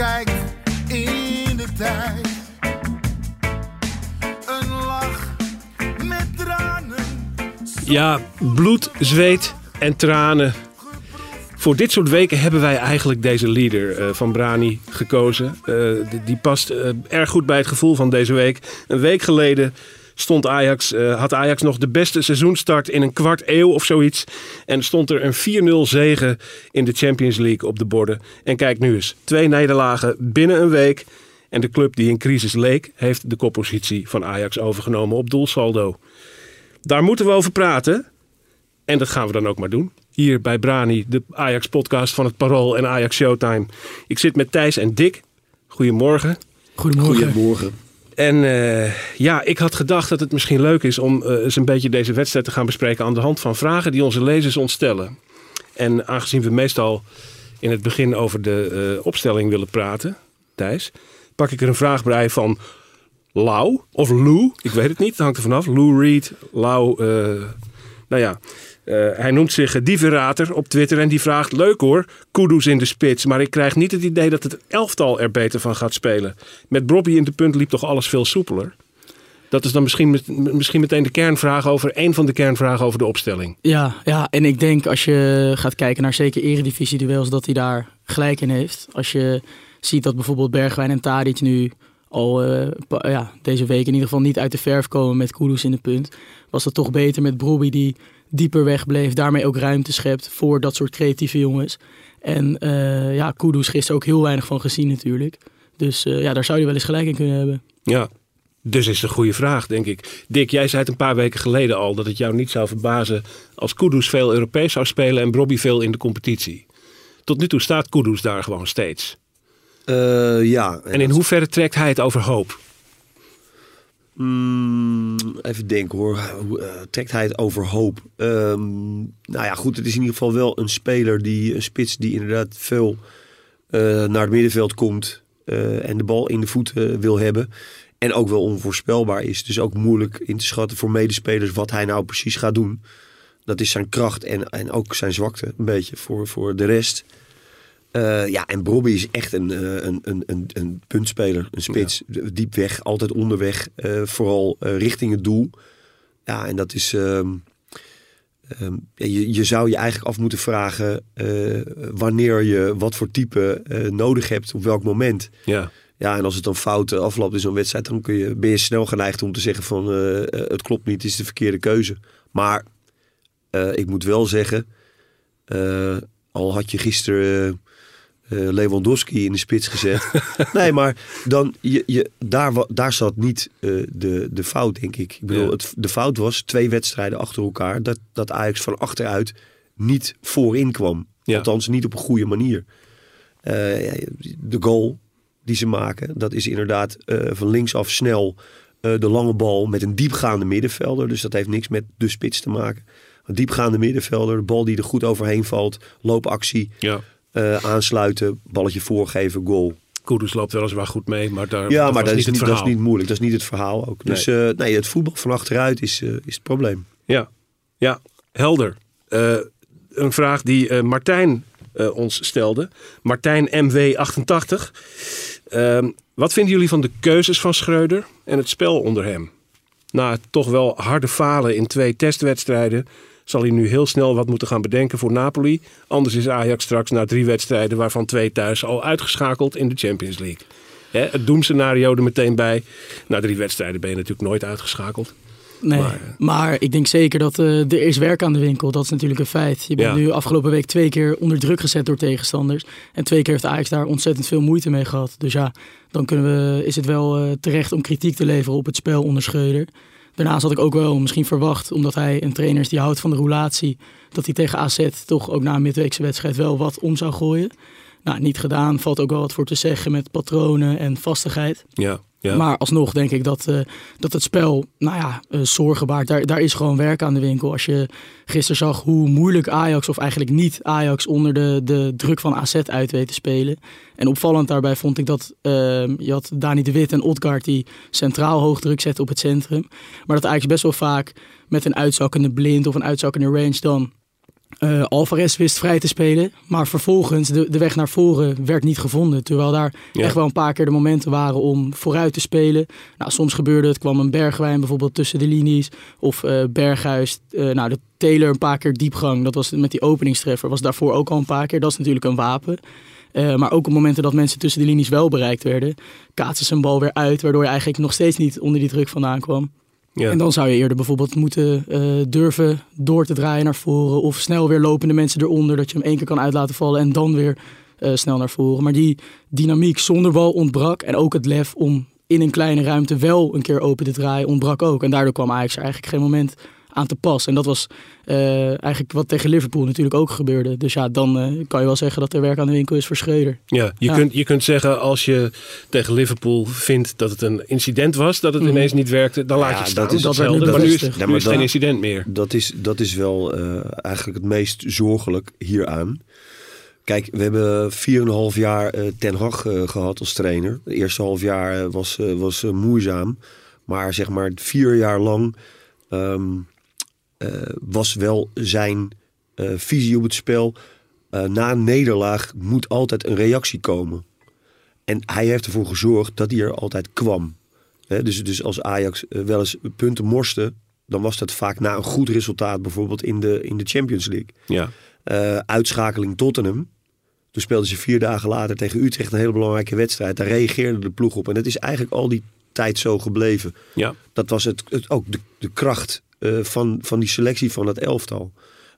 terugkijk in de tijd, een lach met tranen. Ja, bloed, zweet en tranen. Voor dit soort weken hebben wij eigenlijk deze leader eh, van Brani gekozen. Eh, die, die past eh, erg goed bij het gevoel van deze week. Een week geleden stond Ajax, eh, had Ajax nog de beste seizoenstart in een kwart eeuw of zoiets. En stond er een 4-0 zege in de Champions League op de borden. En kijk nu eens, twee nederlagen binnen een week. En de club die in crisis leek, heeft de koppositie van Ajax overgenomen op doelsaldo. Daar moeten we over praten. En dat gaan we dan ook maar doen. Hier bij Brani, de Ajax-podcast van het Parool en Ajax Showtime. Ik zit met Thijs en Dick. Goedemorgen. Goedemorgen. Goedemorgen. En eh, ja, ik had gedacht dat het misschien leuk is om eh, eens een beetje deze wedstrijd te gaan bespreken aan de hand van vragen die onze lezers ons stellen. En aangezien we meestal in het begin over de eh, opstelling willen praten, Thijs, pak ik er een vraag bij van Lau of Lou, ik weet het niet, het hangt er vanaf. Lou Reed, Lau, nou ja. eh, hij noemt zich Dieverater op Twitter en die vraagt: Leuk hoor, Kudus in de spits. Maar ik krijg niet het idee dat het elftal er beter van gaat spelen. Met Bobby in de punt liep toch alles veel soepeler? Dat is dan misschien, misschien meteen de kernvraag over, een van de kernvragen over de opstelling. Ja, ja, en ik denk als je gaat kijken naar zeker eredivisie-duels, dat hij daar gelijk in heeft. Als je ziet dat bijvoorbeeld Bergwijn en Tadic nu al eh, ja, deze week in ieder geval niet uit de verf komen met Kudus in de punt, was het toch beter met Brobbey die dieper wegbleef, daarmee ook ruimte schept voor dat soort creatieve jongens. En eh ja, Kudus gisteren ook heel weinig van gezien natuurlijk. Dus eh, ja, daar zou hij wel eens gelijk in kunnen hebben. Ja, dus is het een goede vraag, denk ik. Dick, jij zei het een paar weken geleden al dat het jou niet zou verbazen als Kudus veel Europees zou spelen en Bobby veel in de competitie. Tot nu toe staat Kudus daar gewoon steeds. Eh, ja. En in hoeverre trekt hij het overhoop? Mm, even denken hoor. Hoe, eh, trekt hij het overhoop? Ehm nou ja, goed. Het is in ieder geval wel een speler die, een spits die inderdaad veel eh, naar het middenveld komt. eh, en de bal in de voeten wil hebben. En ook wel onvoorspelbaar is. Dus ook moeilijk in te schatten voor medespelers wat hij nou precies gaat doen. Dat is zijn kracht en, en ook zijn zwakte een beetje voor, voor de rest. Eh, ja, en Bobby is echt een, eh, een, een, een, een puntspeler, een spits. Diep weg, altijd onderweg, eh, vooral richting het doel. Ja, en dat is... ehm, ehm, ja, je, je zou je eigenlijk af moeten vragen wanneer je wat voor type nodig hebt, op welk moment. Ja, Ja, en als het dan fout afloopt in zo'n wedstrijd, dan kun je, ben je snel geneigd om te zeggen van het klopt niet, het is de verkeerde keuze. Maar ik moet wel zeggen, al had je gisteren eh, Lewandowski in de spits gezet. nee, maar dan, je, je, daar, daar zat niet eh, de, de fout, denk ik. Ik bedoel, Ja. het, de fout was twee wedstrijden achter elkaar dat, dat Ajax van achteruit niet voorin kwam. Ja. Althans, niet op een goede manier. Eh, de goal die ze maken, dat is inderdaad van linksaf snel de lange bal met een diepgaande middenvelder. Dus dat heeft niks met de spits te maken. Een diepgaande middenvelder, de bal die er goed overheen valt, loopactie, ja. Eh, aansluiten, balletje voorgeven, goal. Kudus loopt weliswaar goed mee, maar daar Ja, dat maar dat is, het niet, dat is niet moeilijk. Dat is niet het verhaal ook. Dus eh, nee, het voetbal van achteruit is, eh, is het probleem. Ja, ja helder. Eh, een vraag die eh, Martijn eh, ons stelde. Martijn MW88. Ehm, wat vinden jullie van de keuzes van Schreuder en het spel onder hem? Na het toch wel harde falen in twee testwedstrijden zal hij nu heel snel wat moeten gaan bedenken voor Napoli. Anders is Ajax straks na drie wedstrijden, waarvan twee thuis, al uitgeschakeld in de Champions League. Hè, het doemscenario er meteen bij. Na drie wedstrijden ben je natuurlijk nooit uitgeschakeld. Nee, Maar, maar, ik denk zeker dat eh, er is werk aan de winkel. Dat is natuurlijk een feit. Je bent Ja. nu afgelopen week twee keer onder druk gezet door tegenstanders. En twee keer heeft Ajax daar ontzettend veel moeite mee gehad. Dus ja, dan kunnen we, is het wel eh, terecht om kritiek te leveren op het spel onder Schreuder. Daarnaast had ik ook wel misschien verwacht, omdat hij een trainer is die houdt van de roulatie, dat hij tegen AZ toch ook na een midweekse wedstrijd wel wat om zou gooien. Nou, niet gedaan. Valt ook wel wat voor te zeggen met patronen en vastigheid. Ja, Maar alsnog denk ik dat, eh, dat het spel, nou ja, eh, zorgen baart. Daar, daar is gewoon werk aan de winkel. Als je gisteren zag hoe moeilijk Ajax, of eigenlijk niet Ajax, onder de, de druk van AZ uit weet te spelen. En opvallend daarbij vond ik dat eh, je had Dani de Wit en Odgaard die centraal hoog druk zetten op het centrum. Maar dat Ajax best wel vaak met een uitzakkende blind of een uitzakkende range dan eh Alvarez wist vrij te spelen. Maar vervolgens de, de weg naar voren werd niet gevonden. Terwijl daar Ja. echt wel een paar keer de momenten waren om vooruit te spelen. Nou, soms gebeurde het, kwam een Bergwijn bijvoorbeeld tussen de linies. Of eh, Berghuis, eh, nou de Taylor een paar keer diepgang. Dat was met die openingstreffer. Was daarvoor ook al een paar keer. Dat is natuurlijk een wapen. Maar ook op momenten dat mensen tussen de linies wel bereikt werden. Kaatsen ze een bal weer uit. Waardoor je eigenlijk nog steeds niet onder die druk vandaan kwam. En dan zou je eerder bijvoorbeeld moeten eh, durven door te draaien naar voren. Of snel weer lopende mensen eronder. Dat je hem één keer kan uit laten vallen en dan weer eh, snel naar voren. Maar die dynamiek zonder bal ontbrak. En ook het lef om in een kleine ruimte wel een keer open te draaien ontbrak ook. En daardoor kwam Ajax er eigenlijk geen moment aan te pas. En dat was eh, eigenlijk wat tegen Liverpool natuurlijk ook gebeurde. Dus ja, dan eh, kan je wel zeggen dat er werk aan de winkel is voor Schreuder. Ja, je, Ja. Kunt, je kunt zeggen als je tegen Liverpool vindt dat het een incident was, dat het Mhm. ineens niet werkte, dan laat Ja, je het dat staan. is- Dat, dat werd helder. nu Maar nu is, nu Ja, is geen dat- incident meer. Dat is, dat is wel eh, eigenlijk het meest zorgelijk hieraan. Kijk, we hebben 4,5 jaar eh, Ten Hag eh, gehad als trainer. Het eerste half jaar was, was moeizaam. Maar zeg maar vier jaar lang ehm, eh, was wel zijn eh, visie op het spel. eh, na een nederlaag moet altijd een reactie komen. En hij heeft ervoor gezorgd dat die er altijd kwam. Dus, dus als Ajax eh, wel eens punten morste, dan was dat vaak na een goed resultaat, bijvoorbeeld in de, in de Champions League. Ja. Eh, uitschakeling Tottenham. Toen speelden ze vier dagen later tegen Utrecht een hele belangrijke wedstrijd. Daar reageerde de ploeg op. En dat is eigenlijk al die tijd zo gebleven. Ja. Dat was het, het, ook de, de kracht eh, van, van die selectie van dat elftal.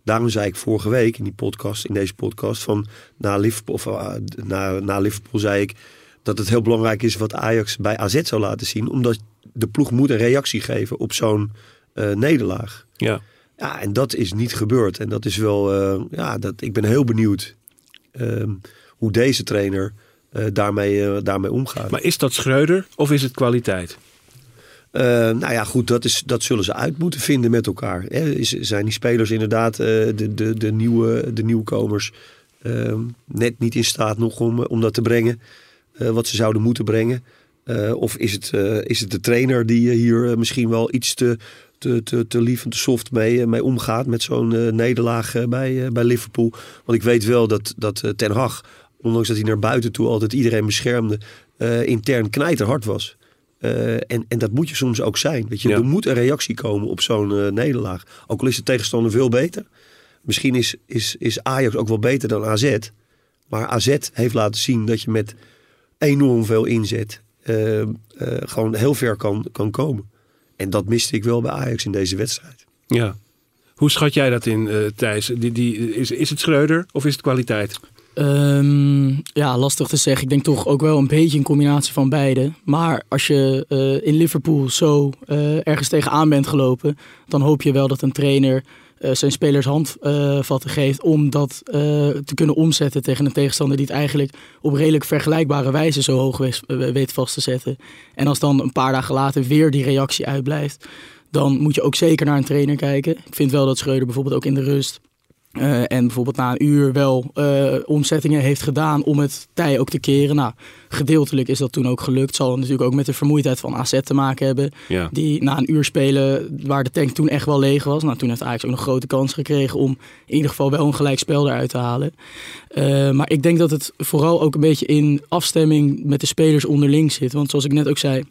Daarom zei ik vorige week in die podcast, in deze podcast, van na Liverpool, of, eh, na, na Liverpool zei ik dat het heel belangrijk is wat Ajax bij AZ zou laten zien. Omdat de ploeg moet een reactie geven op zo'n eh, nederlaag. Ja. Ja, en dat is niet gebeurd. En dat is wel, ja, dat, ik ben heel benieuwd ehm, hoe deze trainer daarmee, daarmee omgaat. Maar is dat Schreuder of is het kwaliteit? Eh, nou ja, goed, dat, is, dat zullen ze uit moeten vinden met elkaar. Hè, zijn die spelers inderdaad, eh, de, de, de, nieuwe, de nieuwkomers, ehm, net niet in staat nog om, om dat te brengen eh, wat ze zouden moeten brengen? Eh, of is het, eh, is het de trainer die eh, hier eh, misschien wel iets te, te, te, te lief en te soft mee, eh, mee omgaat met zo'n eh, nederlaag eh, bij, eh, bij Liverpool? Want ik weet wel dat, dat eh, Ten Hag, ondanks dat hij naar buiten toe altijd iedereen beschermde, eh, intern knijterhard was. Eh, en, en dat moet je soms ook zijn. Weet je? Ja. Er moet een reactie komen op zo'n eh, nederlaag. Ook al is de tegenstander veel beter. Misschien is, is, is Ajax ook wel beter dan AZ. Maar AZ heeft laten zien dat je met enorm veel inzet eh, gewoon heel ver kan, kan komen. En dat miste ik wel bij Ajax in deze wedstrijd. Ja. Hoe schat jij dat in, Thijs? Die, die, is, is het Schreuder of is het kwaliteit? Ehm, ja, lastig te zeggen. Ik denk toch ook wel een beetje een combinatie van beide. Maar als je eh, in Liverpool zo eh, ergens tegenaan bent gelopen, dan hoop je wel dat een trainer eh, zijn spelers handvatten geeft om dat te kunnen omzetten tegen een tegenstander die het eigenlijk op redelijk vergelijkbare wijze zo hoog weet vast te zetten. En als dan een paar dagen later weer die reactie uitblijft, dan moet je ook zeker naar een trainer kijken. Ik vind wel dat Schreuder bijvoorbeeld ook in de rust eh, en bijvoorbeeld na een uur wel eh, omzettingen heeft gedaan om het tij ook te keren. Nou, gedeeltelijk is dat toen ook gelukt. Zal natuurlijk ook met de vermoeidheid van AZ te maken hebben. Ja. Die na een uur spelen, waar de tank toen echt wel leeg was. Nou, toen heeft Ajax ook nog grote kans gekregen om in ieder geval wel een gelijk spel eruit te halen. Eh, maar ik denk dat het vooral ook een beetje in afstemming met de spelers onderling zit. Want zoals ik net ook zei,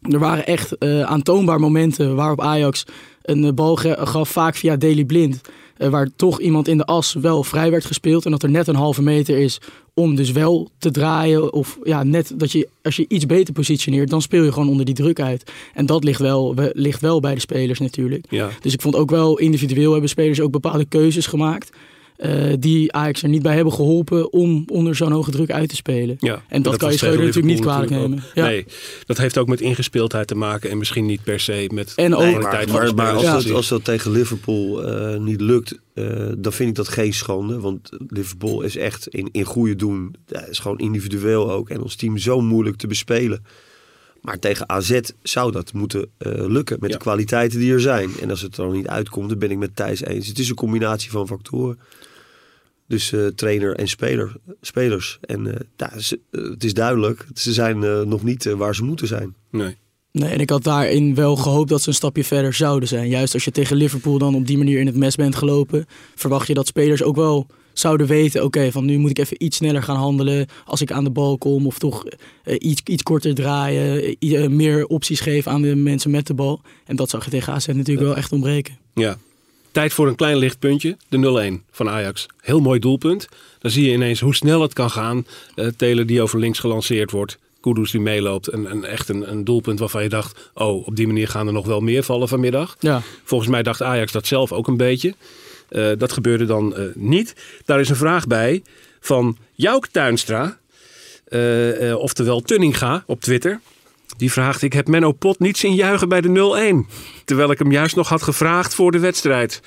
er waren echt aantoonbaar momenten waarop Ajax een bal gaf, vaak via Daily Blind. Eh, waar toch iemand in de as wel vrij werd gespeeld. En dat er net een halve meter is om dus wel te draaien. Of ja, net dat je als je iets beter positioneert, dan speel je gewoon onder die druk uit. En dat ligt wel, we- ligt wel bij de spelers natuurlijk. Ja. Dus ik vond ook wel individueel hebben spelers ook bepaalde keuzes gemaakt. Eh, die Ajax er niet bij hebben geholpen om onder zo'n hoge druk uit te spelen. Ja. En dat, kan je Schreuder natuurlijk niet kwalijk nemen. Ja. Nee, dat heeft ook met ingespeeldheid te maken en misschien niet per se met En de ook- kwaliteit van de Maar, maar als, dat, als dat tegen Liverpool eh, niet lukt, eh, dan vind ik dat geen schande. Want Liverpool is echt in, in goede doen. Is gewoon individueel ook. En ons team zo moeilijk te bespelen. Maar tegen AZ zou dat moeten eh, lukken met Ja. de kwaliteiten die er zijn. En als het er dan niet uitkomt, dan ben ik met Thijs eens. Het is een combinatie van factoren. Dus eh, trainer en speler, spelers. En eh, ja, ze- eh, het is duidelijk, ze zijn nog niet waar ze moeten zijn. Nee. Nee, en ik had daarin wel gehoopt dat ze een stapje verder zouden zijn. Juist als je tegen Liverpool dan op die manier in het mes bent gelopen, verwacht je dat spelers ook wel zouden weten: oké, van nu moet ik even iets sneller gaan handelen als ik aan de bal kom. Of toch iets, iets korter draaien, meer opties geven aan de mensen met de bal. En dat zag je tegen AZ natuurlijk wel echt ontbreken. Ja. Tijd voor een klein lichtpuntje. De 0-1 van Ajax. Heel mooi doelpunt. Dan zie je ineens hoe snel het kan gaan. Eh Taylor die over links gelanceerd wordt. Kudus die meeloopt. En, en echt een, een doelpunt waarvan je dacht... oh, op die manier gaan er nog wel meer vallen vanmiddag. Ja, Volgens mij dacht Ajax dat zelf ook een beetje. Eh, dat gebeurde dan eh, niet. Daar is een vraag bij van Jouk Tuinstra. eh, oftewel Tunninga op Twitter. Die vraagt, ik heb Menno Pot niet zien juichen bij de 0-1. Terwijl ik hem juist nog had gevraagd voor de wedstrijd.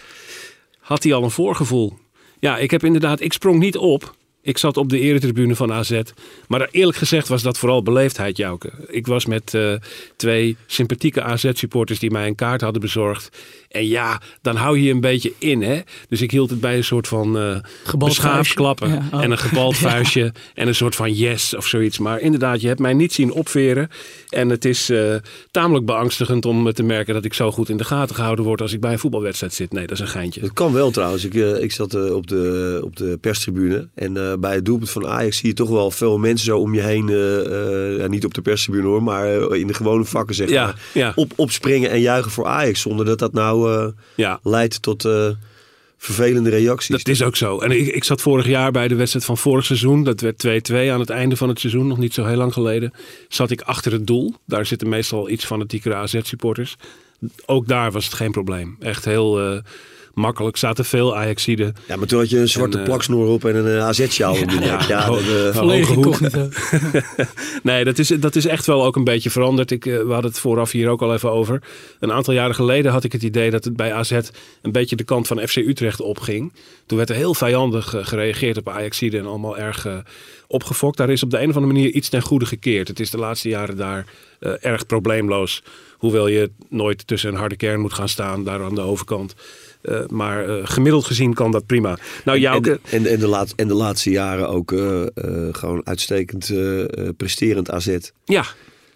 Had hij al een voorgevoel? Ja, ik heb inderdaad, ik sprong niet op. Ik zat op de eretribune van AZ. Maar eerlijk gezegd was dat vooral beleefdheid, Jouke. Ik was met eh, twee sympathieke AZ-supporters die mij een kaart hadden bezorgd. En ja, dan hou je je een beetje in, hè. Dus ik hield het bij een soort van eh Gebald beschaafd vuistje. klappen. Ja, oh. En een gebald vuistje. En een soort van yes of zoiets. Maar inderdaad, je hebt mij niet zien opveren. En het is eh, tamelijk beangstigend om te merken dat ik zo goed in de gaten gehouden word als ik bij een voetbalwedstrijd zit. Nee, dat is een geintje. Dat kan wel trouwens. Ik, eh, ik zat eh, op, de, op de perstribune. En eh, bij het doelpunt van Ajax zie je toch wel veel mensen zo om je heen. eh, eh, ja, niet op de perstribune hoor, maar eh, in de gewone vakken zeg Ja, maar. ja. Op, opspringen en juichen voor Ajax. Zonder dat dat nou eh, Ja, leidt tot eh, vervelende reacties. dat is ook zo. En ik, ik zat vorig jaar bij de wedstrijd van vorig seizoen. Dat werd 2-2 aan het einde van het seizoen, nog niet zo heel lang geleden. Zat ik achter het doel. Daar zitten meestal iets fanatiekere AZ-supporters. Ook daar was het geen probleem. Echt heel eh, makkelijk. Zaten veel Ajaxiden. Ja, maar toen had je een zwarte En, eh, plaksnoer op en een eh, AZ-sjaal om je nek. Ja, dat, eh, volledig. Nee, dat is, dat is echt wel ook een beetje veranderd. Ik, we hadden het vooraf hier ook al even over. Een aantal jaren geleden had ik het idee dat het bij AZ een beetje de kant van FC Utrecht opging. Toen werd er heel vijandig gereageerd op Ajaxide en allemaal erg opgefokt. Daar is op de een of andere manier iets ten goede gekeerd. Het is de laatste jaren daar eh, erg probleemloos. Hoewel je nooit tussen een harde kern moet gaan staan, daar aan de overkant. Eh, maar eh, gemiddeld gezien kan dat prima. Nou, en, Jouke, en, en, de laat, en de laatste jaren ook eh, eh, gewoon uitstekend eh, eh, presterend AZ. ja.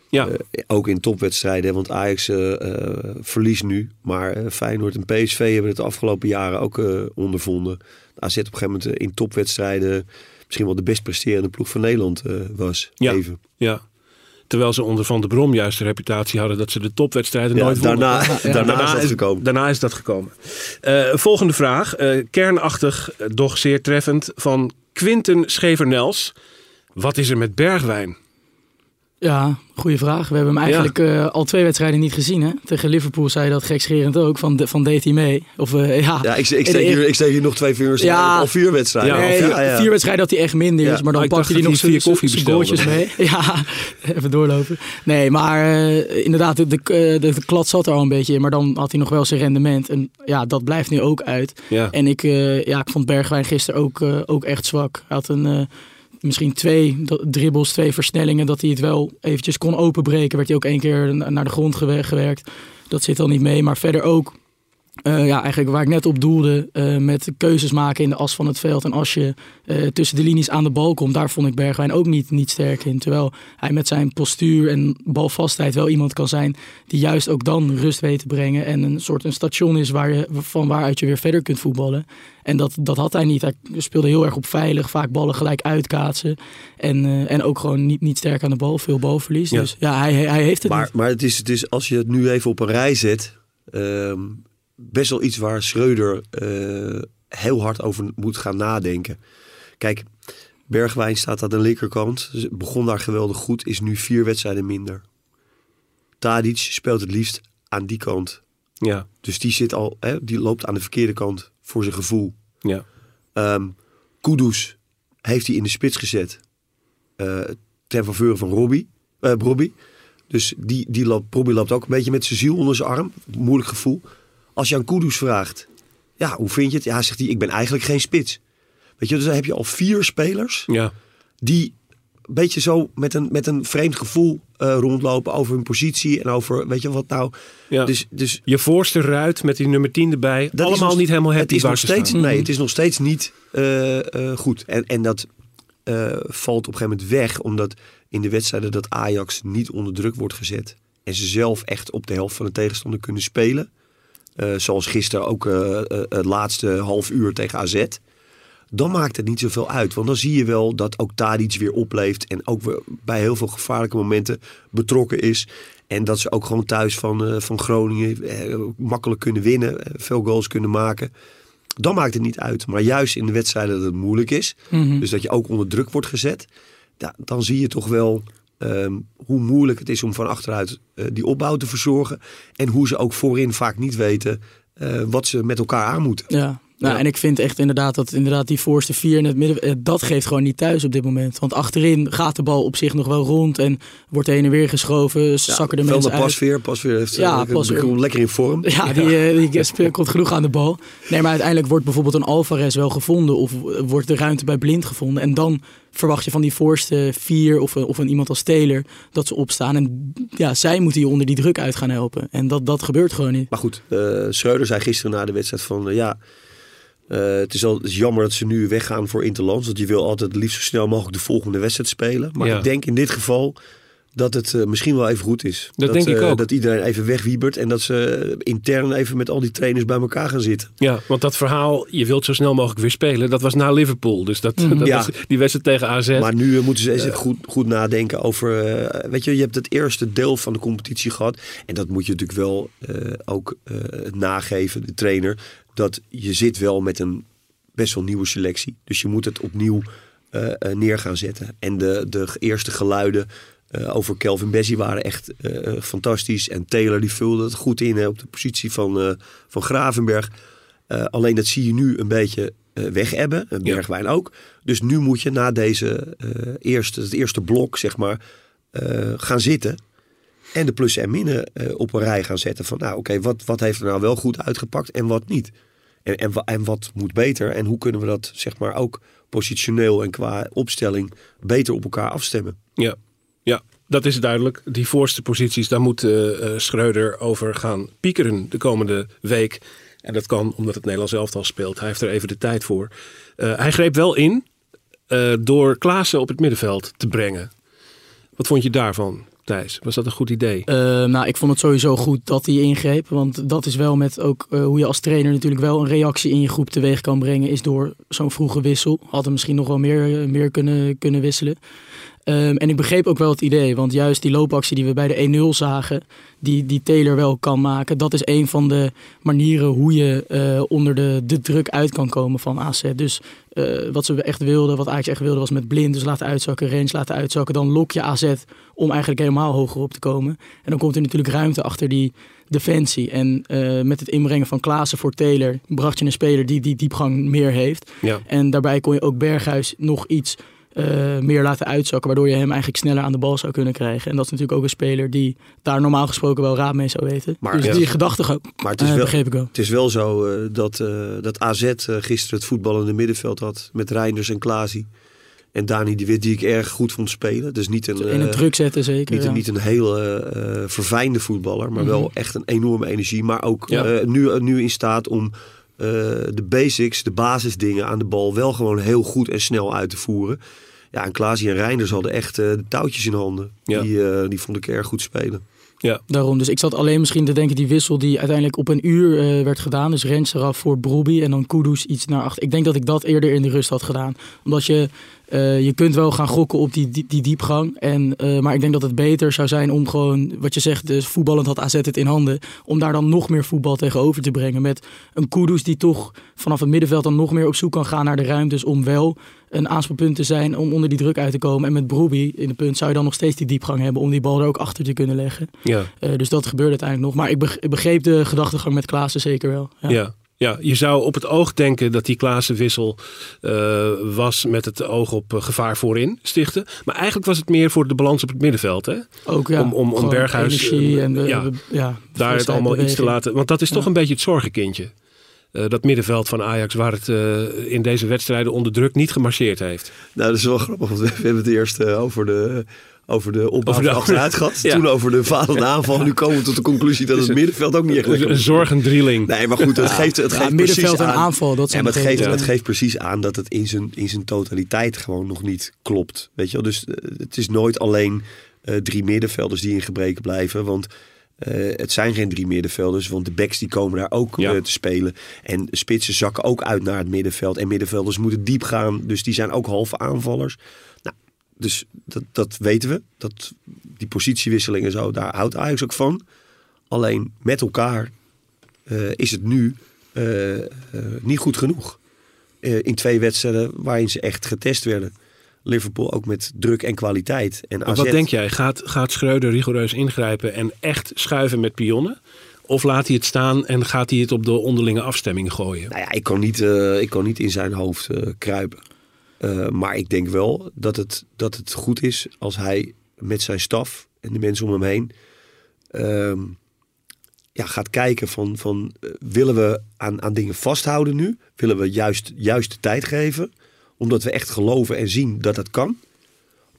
Ja, Eh, ook in topwedstrijden, want Ajax eh, eh, verliest nu. Maar eh, Feyenoord en PSV hebben het de afgelopen jaren ook eh, ondervonden. AZ op een gegeven moment eh, in topwedstrijden misschien wel de best presterende ploeg van Nederland eh, was. Ja. Even. Ja. Terwijl ze onder Van der Brom juist de reputatie hadden dat ze de topwedstrijden Ja, nooit wonnen. daarna, daarna, is dat gekomen. Daarna is dat gekomen. Eh, volgende vraag. eh, kernachtig, eh, doch zeer treffend. Van Quinten Schevernels. Wat is er met Bergwijn? Ja, goede vraag. We hebben hem eigenlijk eh, al twee wedstrijden niet gezien. Hè? Tegen Liverpool zei je dat gekscherend ook, van, de, van deed hij mee. Of, eh, ja, Ja, ik, ik, steek hier, ik steek hier nog twee vingers in. Ja. Al vier wedstrijden. Ja, ja, ja. Vier wedstrijden had hij echt minder, Ja. is, maar dan Maar pakte dacht hij nog dat vier zijn koffie goaltjes mee. Ja, even doorlopen. Nee, maar eh, inderdaad, de, de, de, de klad zat er al een beetje in. Maar dan had hij nog wel zijn rendement. En ja, dat blijft nu ook uit. Ja. En ik, eh, ja, ik vond Bergwijn gisteren ook, eh, ook echt zwak. Hij had een, eh, misschien twee dribbles, twee versnellingen. Dat hij het wel eventjes kon openbreken. Werd hij ook één keer na- naar de grond gewe- gewerkt. Dat zit al niet mee. Maar verder ook, eh, ja, eigenlijk waar ik net op doelde. eh, met keuzes maken in de as van het veld. En als je eh, tussen de linies aan de bal komt. Daar vond ik Bergwijn ook niet, niet sterk in. Terwijl hij met zijn postuur en balvastheid wel iemand kan zijn. Die juist ook dan rust weet te brengen. En een soort een station is waar je, van waaruit je weer verder kunt voetballen. En dat, dat had hij niet. Hij speelde heel erg op veilig. Vaak ballen gelijk uitkaatsen. En, en ook gewoon niet, niet sterk aan de bal. Veel balverlies. Ja. Dus ja, hij, hij heeft het Maar, niet. maar het, is, het is, als je het nu even op een rij zet, ehm, best wel iets waar Schreuder eh, heel hard over moet gaan nadenken. Kijk, Bergwijn staat aan de linkerkant, begon daar geweldig goed, is nu vier wedstrijden minder. Tadic speelt het liefst aan die kant. Ja. Dus die, zit al, hè, die loopt aan de verkeerde kant voor zijn gevoel. Ja. Ehm Kudus heeft hij in de spits gezet. eh ten faveur van Robbie. eh Robbie. Dus die, die loopt, Robbie loopt ook een beetje met zijn ziel onder zijn arm. Moeilijk gevoel. Als je aan Kudus vraagt. Ja, hoe vind je het? Ja, zegt hij, ik ben eigenlijk geen spits. Weet je, dus dan heb je al vier spelers Ja. die een beetje zo met een, met een vreemd gevoel eh, rondlopen over hun positie en over, weet je wat nou. Ja. Dus, dus Je voorste ruit met die nummer 10 erbij. dat allemaal nog- niet helemaal het happy is nog steeds, staan. Nee, het is nog steeds niet eh, eh, goed. En, en dat valt op een gegeven moment weg, omdat in de wedstrijden dat Ajax niet onder druk wordt gezet. En ze zelf echt op de helft van de tegenstander kunnen spelen. Eh, zoals gisteren ook eh, eh, het laatste half uur tegen AZ. Dan maakt het niet zoveel uit. Want dan zie je wel dat ook Tadic weer opleeft. En ook bij heel veel gevaarlijke momenten betrokken is. En dat ze ook gewoon thuis van, van Groningen makkelijk kunnen winnen. veel goals kunnen maken. Dan maakt het niet uit. Maar juist in de wedstrijden dat het moeilijk is. Mhm. Dus dat je ook onder druk wordt gezet. Ja, dan zie je toch wel ehm, hoe moeilijk het is om van achteruit eh, die opbouw te verzorgen. En hoe ze ook voorin vaak niet weten eh, wat ze met elkaar aan moeten. Ja. Nou, Ja. en ik vind echt inderdaad dat inderdaad die voorste vier in het midden, eh, dat geeft gewoon niet thuis op dit moment. Want achterin gaat de bal op zich nog wel rond en wordt heen en weer geschoven, zakken de mensen uit. Pasveer. Pasveer heeft Ja, ja, Pasveer. lekker in vorm. Ja, die, eh, die speelt- komt genoeg aan de bal. Nee, maar uiteindelijk wordt bijvoorbeeld een Alvarez wel gevonden of eh, wordt de ruimte bij Blind gevonden. En dan verwacht je van die voorste vier of, of een iemand als Taylor dat ze opstaan. En ja, zij moeten je onder die druk uit gaan helpen. En dat, dat gebeurt gewoon niet. Maar goed, eh Schreuder zei gisteren na de wedstrijd van eh, ja, eh, het, is al, het is jammer dat ze nu weggaan voor Interlands. Want je wil altijd het liefst zo snel mogelijk de volgende wedstrijd spelen. Maar Ja. ik denk in dit geval dat het eh, misschien wel even goed is. Dat denk ik eh, ook. Dat iedereen even wegwiebert en dat ze intern even met al die trainers bij elkaar gaan zitten. Ja, want dat verhaal, je wilt zo snel mogelijk weer spelen, dat was na Liverpool. Dus dat, dat Ja. was die wedstrijd tegen AZ. Maar nu moeten ze eens even goed, goed nadenken over. weet je, je hebt het eerste deel van de competitie gehad. En dat moet je natuurlijk wel eh, ook eh, nageven, de trainer. Dat je zit wel met een best wel nieuwe selectie. Dus je moet het opnieuw eh, neer gaan zetten. En de, de eerste geluiden eh, over Kelvin Bessie waren echt fantastisch. En Taylor die vulde het goed in hè, op de positie van, van Gravenberg. Alleen dat zie je nu een beetje weg hebben. Ja. Bergwijn ook. Dus nu moet je na deze eerste, het eerste blok, zeg maar, gaan zitten. En de plussen en minnen eh, op een rij gaan zetten. Van nou, oké, wat, wat heeft er nou wel goed uitgepakt en wat niet? En, en, en wat moet beter? En hoe kunnen we dat, zeg maar, ook positioneel en qua opstelling beter op elkaar afstemmen? Ja, ja, dat is duidelijk. Die voorste posities, daar moet eh, eh, Schreuder over gaan piekeren de komende week. En dat kan omdat het Nederlands elftal speelt. Hij heeft er even de tijd voor. Hij greep wel in door Klaassen op het middenveld te brengen. Wat vond je daarvan, Thijs? Was dat een goed idee? Eh, nou, ik vond het sowieso goed dat hij ingreep. Want dat is wel met ook eh, hoe je als trainer natuurlijk wel een reactie in je groep teweeg kan brengen. Is door zo'n vroege wissel. Had hem misschien nog wel meer, eh, meer kunnen, kunnen wisselen. Ehm, en ik begreep ook wel het idee. Want juist die loopactie die we bij de 1-0 zagen. Die, die Taylor wel kan maken. Dat is een van de manieren hoe je eh, onder de, de druk uit kan komen van AZ. Dus eh, wat ze echt wilden, wat Ajax echt wilde, was met blind. Dus laten uitzakken, range laten uitzakken. Dan lok je AZ om eigenlijk helemaal hoger op te komen. En dan komt er natuurlijk ruimte achter die defensie. En eh, met het inbrengen van Klaassen voor Taylor bracht je een speler die die diepgang meer heeft. Ja. En daarbij kon je ook Berghuis nog iets eh, meer laten uitzakken, waardoor je hem eigenlijk sneller aan de bal zou kunnen krijgen. En dat is natuurlijk ook een speler die daar normaal gesproken wel raad mee zou weten. Maar dus ja. die gedachtegang Maar het is, eh, wel, begreep ik wel. het is wel zo eh, dat, dat AZ gisteren het voetballende middenveld had met Reinders en Klaasie. En Dani de Wit, die ik erg goed vond spelen. Dus niet een, In een druk zetten zeker. Niet, ja. een- niet een heel verfijnde voetballer, maar wel Mhm. echt een enorme energie. Maar ook Ja. nu, nu in staat om de basics, de basisdingen aan de bal wel gewoon heel goed en snel uit te voeren. Ja, en Klaasie en Reinders hadden echt eh, de touwtjes in handen. Ja. Die, eh, die vond ik erg goed spelen. Ja, Daarom, dus ik zat alleen misschien te denken die wissel die uiteindelijk op een uur eh, werd gedaan. Dus Rens eraf voor Brobbey en dan Kudus iets naar achter. Ik denk dat ik dat eerder in de rust had gedaan. Omdat je, eh, je kunt wel gaan gokken op die, die, die diepgang. En, eh, maar ik denk dat het beter zou zijn om gewoon, wat je zegt, dus voetballend had AZ het in handen. Om daar dan nog meer voetbal tegenover te brengen. Met een Kudus die toch vanaf het middenveld dan nog meer op zoek kan gaan naar de ruimtes. Om wel een aanspeelpunt te zijn om onder die druk uit te komen. En met Brobbey in de punt zou je dan nog steeds die diepgang hebben om die bal er ook achter te kunnen leggen. ja, Eh, dus dat gebeurde uiteindelijk nog. Maar ik, beg- ik begreep de gedachtegang met Klaassen zeker wel. Ja. ja. ja. je zou op het oog denken dat die Klaassen-wissel eh, was met het oog op eh, gevaar voorin stichten. Maar eigenlijk was het meer voor de balans op het middenveld. Hè? Ook ja, Om- om- Berghuis, energie en de, ja, de- ja, Daar het allemaal iets te laten. Want dat is toch Ja. een beetje het zorgenkindje. Eh, dat middenveld van Ajax, waar het eh, in deze wedstrijden onder druk niet gemarcheerd heeft. Nou, dat is wel grappig, want we hebben het eerst eh, over de, over de opbouw Over de- achteruit gehad. Ja. Toen over de falende aanval. Nu komen we tot de conclusie dat het middenveld ook niet echt lekker Een is. zorgendrieling. Nee, maar goed, het geeft, het Ja, geeft middenveld precies en aan. aanval, dat zijn maar het geeft, het geeft precies aan dat het in zijn, in zijn totaliteit gewoon nog niet klopt. Weet je wel? Dus het is nooit alleen eh, drie middenvelders die in gebreken blijven. Want eh, het zijn geen drie middenvelders, want de backs die komen daar ook Ja. eh, te spelen. En spitsen zakken ook uit naar het middenveld. En middenvelders moeten diep gaan, dus die zijn ook halve aanvallers. Nou, dus dat, dat weten we. Dat, die positiewisseling en zo, daar houdt Ajax ook van. Alleen met elkaar eh, is het nu niet goed genoeg. In twee wedstrijden waarin ze echt getest werden. Liverpool ook met druk en kwaliteit. En Maar AZ, wat denk jij? Gaat, gaat Schreuder rigoureus ingrijpen en echt schuiven met pionnen? Of laat hij het staan en gaat hij het op de onderlinge afstemming gooien? Nou ja, ik kan niet, eh, ik kan niet in zijn hoofd eh, kruipen. Eh, maar ik denk wel dat het, dat het goed is als hij met zijn staf en de mensen om hem heen ehm, ja, gaat kijken van, van willen we aan, aan dingen vasthouden nu? Willen we juist, juist de tijd geven? Omdat we echt geloven en zien dat het kan?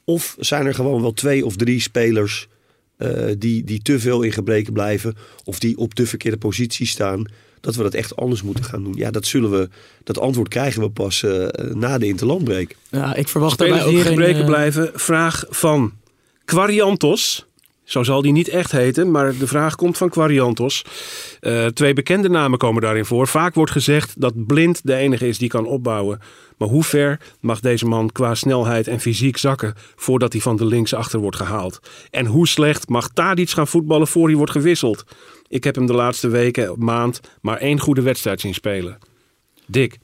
Of zijn er gewoon wel twee of drie spelers eh, die, die te veel in gebreken blijven of die op de verkeerde positie staan, dat we dat echt anders moeten gaan doen. Ja, dat zullen we, dat antwoord krijgen we pas eh, na de interlandbreek. Ja, ik verwacht Spelers daarbij die in geen... gebreken eh, blijven. Vraag van Quariantos. Zo zal die niet echt heten, maar de vraag komt van Quariantos. Eh, twee bekende namen komen daarin voor. Vaak wordt gezegd dat Blind de enige is die kan opbouwen. Maar hoe ver mag deze man qua snelheid en fysiek zakken voordat hij van de linksachter wordt gehaald? En hoe slecht mag Tadic gaan voetballen voor hij wordt gewisseld? Ik heb hem de laatste weken, maand, maar één goede wedstrijd zien spelen. Dick.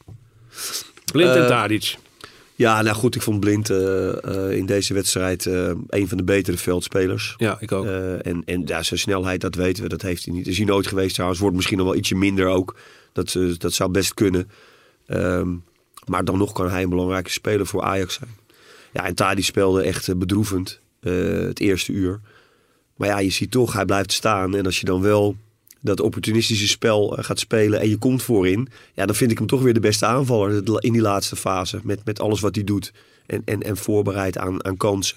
Blind en Eh, Tadic. Ja, nou goed, ik vond Blind eh, eh, in deze wedstrijd eh, een van de betere veldspelers. Ja, ik ook. En en ja, zijn snelheid, dat weten we, dat heeft hij niet. Is hij nooit geweest trouwens. Wordt misschien nog wel ietsje minder ook. Dat, dat zou best kunnen. Ehm, maar dan nog kan hij een belangrijke speler voor Ajax zijn. Ja, en Tadi speelde echt bedroevend het eerste uur. Maar ja, je ziet toch, hij blijft staan. En als je dan wel dat opportunistische spel eh, gaat spelen en je komt voorin. Ja, dan vind ik hem toch weer de beste aanvaller in die laatste fase. Met, met alles wat hij doet. En, en, en voorbereid aan, aan kansen.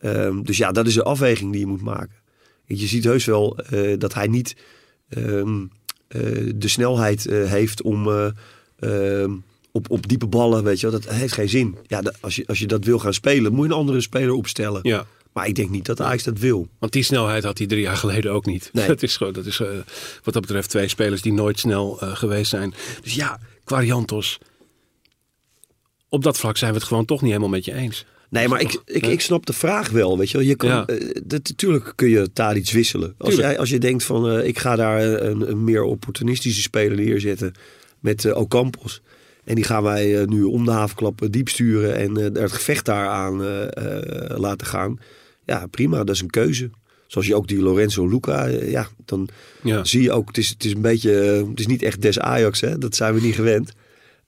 Ehm, dus ja, dat is de afweging die je moet maken. Je ziet heus wel eh, dat hij niet ehm, eh, de snelheid heeft om eh, ehm, op, op diepe ballen, weet je wel, dat heeft geen zin. Ja, als, je, als je dat wil gaan spelen, moet je een andere speler opstellen. Ja. Maar ik denk niet dat Ajax dat wil. Want die snelheid had hij drie jaar geleden ook niet. Nee. Dat is, gewoon, dat is eh, wat dat betreft twee spelers die nooit snel eh, geweest zijn. Dus ja, Quariantos. Op dat vlak zijn we het gewoon toch niet helemaal met je eens. Nee, maar ik, ik, ik snap de vraag wel, weet je wel. Je kan, Ja. eh, dat, natuurlijk kun je Tadic wisselen. Als, Tuurlijk. jij, als je denkt van, ik ga daar een, een meer opportunistische speler neerzetten met Ocampos. En die gaan wij nu om de havenklap diep sturen en het gevecht daaraan laten gaan. Ja, prima, dat is een keuze. Zoals je ook die Lorenzo Luca, eh, ja, dan Ja. zie je ook, het is, het is een beetje, eh, het is niet echt des Ajax, hè? dat zijn we niet gewend.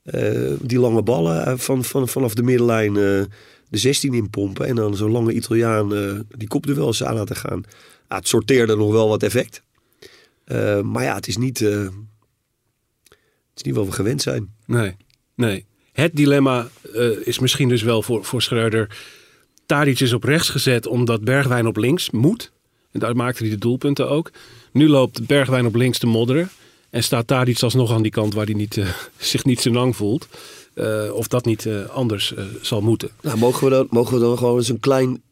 Eh, die lange ballen van, van, vanaf de middenlijn de 16 inpompen en dan zo'n lange Italiaan die kopduels aan laten gaan. Ja, het sorteerde nog wel wat effect. Maar ja, het is niet, het is niet wat we gewend zijn. Nee, nee. Het dilemma is misschien dus wel voor, voor Schreuder. Tadic is op rechts gezet omdat Bergwijn op links moet. En daar maakte hij de doelpunten ook. Nu loopt Bergwijn op links te modderen. En staat Tadic alsnog aan die kant waar hij niet, eh, zich niet zo lang voelt. Eh, of dat niet eh, anders zal moeten. Nou, mogen we dan, mogen we dan gewoon eens een klein,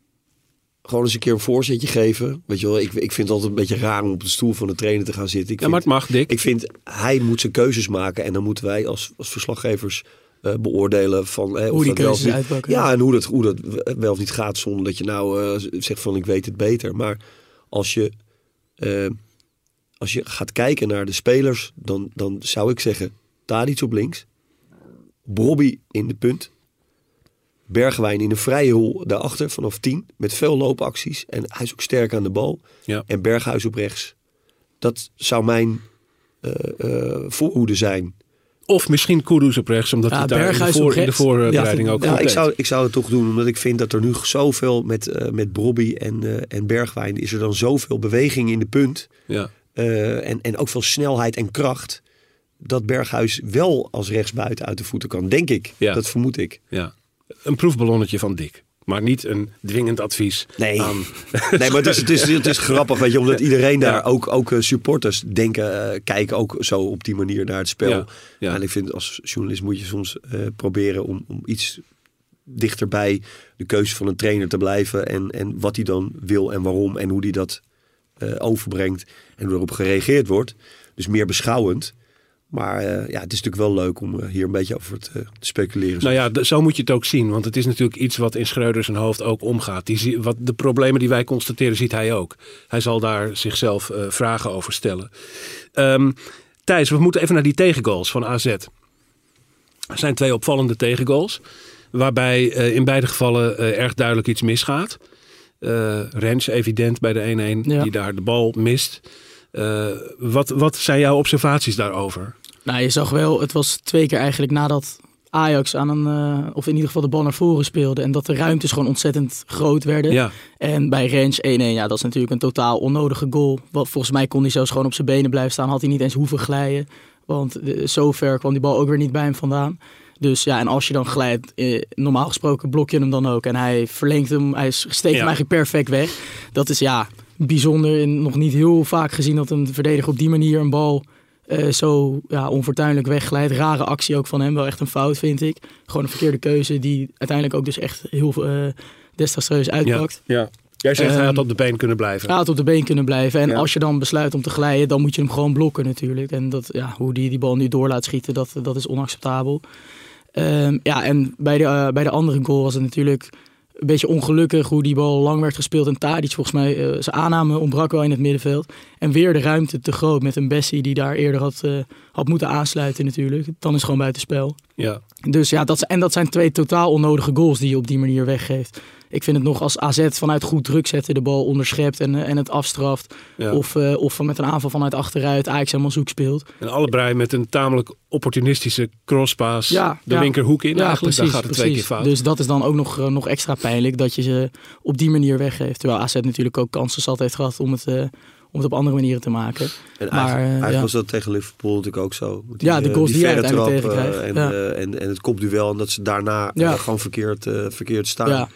gewoon eens een keer een voorzetje geven? Weet je wel, ik, ik vind het altijd een beetje raar om op de stoel van de trainer te gaan zitten. Ik Ja, maar het mag, Dick. Ik vind hij moet zijn keuzes maken en dan moeten wij als, als verslaggevers eh, beoordelen van eh, Hoe of die dat wel of niet- uitpakken. Ja, en hoe dat, hoe dat wel of niet gaat zonder dat je nou eh, zegt van ik weet het beter. Maar als je, als je gaat kijken naar de spelers, dan, dan zou ik zeggen Tadic op links, Bobby in de punt, Bergwijn in een vrije hol daarachter vanaf 10 met veel loopacties en hij is ook sterk aan de bal. Ja. En Berghuis op rechts. Dat zou mijn eh, eh, voorhoede zijn. Of misschien Kudus op rechts, omdat Ja, hij daar in de, Berghuis voor, in de voorbereiding Ja, ook Ja, goed ik zou, ik zou het toch doen, omdat ik vind dat er nu zoveel met, eh met Brobby en, eh, en Bergwijn is er dan zoveel beweging in de punt. Ja. eh, en, en ook veel snelheid en kracht. dat Berghuis wel als rechtsbuiten uit de voeten kan. Denk ik. Ja. Dat vermoed ik. Ja. Een proefballonnetje van Dick. Maar niet een dwingend advies Nee. aan... Nee, maar het is, het is, het is grappig, weet je, omdat iedereen daar, Ja. ook, ook eh, supporters, denken, eh, kijken ook zo op die manier naar het spel. Ja, ja. En ik vind als journalist moet je soms eh, proberen om, om iets dichterbij de keuze van een trainer te blijven. En, en wat hij dan wil en waarom en hoe hij dat overbrengt en hoe erop gereageerd wordt. Dus meer beschouwend. Maar eh, ja, het is natuurlijk wel leuk om eh, hier een beetje over te, te speculeren. Nou ja, zo moet je het ook zien. Want het is natuurlijk iets wat in Schreuder zijn hoofd ook omgaat. Die, wat, de problemen die wij constateren ziet hij ook. Hij zal daar zichzelf eh, vragen over stellen. Ehm, Thijs, we moeten even naar die tegengoals van AZ. Er zijn twee opvallende tegengoals. Waarbij eh, in beide gevallen eh, erg duidelijk iets misgaat. Eh Rens evident bij de 1-1 Ja. die daar de bal mist. Eh, wat, wat zijn jouw observaties daarover? Nou, je zag wel, het was twee keer eigenlijk nadat Ajax aan een, eh, of in ieder geval de bal naar voren speelde. En dat de ruimtes gewoon ontzettend groot werden. Ja, En bij Rens 1-1, ja, dat is natuurlijk een totaal onnodige goal. Wat, volgens mij kon hij zelfs gewoon op zijn benen blijven staan. Had hij niet eens hoeven glijden. Want eh, zo ver kwam die bal ook weer niet bij hem vandaan. Dus ja, en als je dan glijdt, eh, normaal gesproken blok je hem dan ook. En hij verlengt hem, hij steekt Ja. hem eigenlijk perfect weg. Dat is ja, bijzonder en nog niet heel vaak gezien dat een verdediger op die manier een bal eh, zo ja, onfortuinlijk wegglijdt. Rare actie ook van hem, wel echt een fout vind ik. Gewoon een verkeerde keuze die uiteindelijk ook dus echt heel uh, desastreus ja, uitpakt. ja. Jij zegt hij had Ehm, op de been kunnen blijven. Hij had op de been kunnen blijven. En Ja. als je dan besluit om te glijden, dan moet je hem gewoon blokken natuurlijk. En dat, ja, hoe die die bal nu door laat schieten, dat, dat is onacceptabel. Ehm, ja, en bij de, eh, bij de andere goal was het natuurlijk een beetje ongelukkig hoe die bal lang werd gespeeld. En Tadic volgens mij, eh, zijn aanname ontbrak wel in het middenveld. En weer de ruimte te groot met een Bessie die daar eerder had, eh, had moeten aansluiten natuurlijk. Dan is gewoon buitenspel. Ja. Dus ja, dat, en dat zijn twee totaal onnodige goals die je op die manier weggeeft. Ik vind het nog als AZ vanuit goed druk zetten de bal onderschept en, eh, en het afstraft. Ja. Of, eh, of met een aanval vanuit achteruit Ajax helemaal zoek speelt. En allebei met een tamelijk opportunistische crosspaas Ja, de ja. linkerhoek in. eigenlijk. precies. Daar gaat het precies. twee keer fout. Dus dat is dan ook nog, eh, nog extra pijnlijk dat je ze op die manier weggeeft. Terwijl AZ natuurlijk ook kansen zat heeft gehad om het, om het op andere manieren te maken. En Maar, eigenlijk, eh, eigenlijk ja. was dat tegen Liverpool natuurlijk ook zo. Met Ja, de eh, goals die hij verre uiteindelijk trap, eh. En, Ja. en, en het kopduel en dat ze daarna Ja. gewoon verkeerd, verkeerd staan. Ja,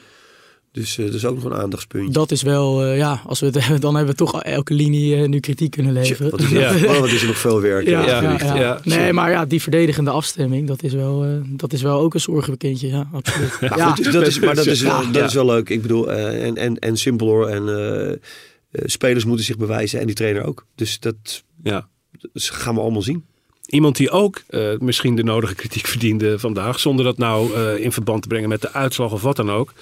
Dus eh, dat is ook nog een aandachtspuntje. dat is wel, eh, ja, als we het hebben, dan hebben we toch elke linie nu kritiek kunnen leveren. Wat is, Ja. oh, wat is er nog veel werk. Ja, ja, ja, ja. ja. Nee, maar ja, die verdedigende afstemming, dat is wel, eh, dat is wel ook een zorgenbekindje. Ja, absoluut. Maar, ja, goed, dat is, maar dat, is, wel, Ja. dat is wel leuk. Ik bedoel, eh, en, en, en simpel hoor. En spelers moeten zich bewijzen en die trainer ook. Dus dat ja. gaan we allemaal zien. Iemand die ook eh, misschien de nodige kritiek verdiende vandaag, zonder dat nou eh, in verband te brengen met de uitslag of wat dan ook.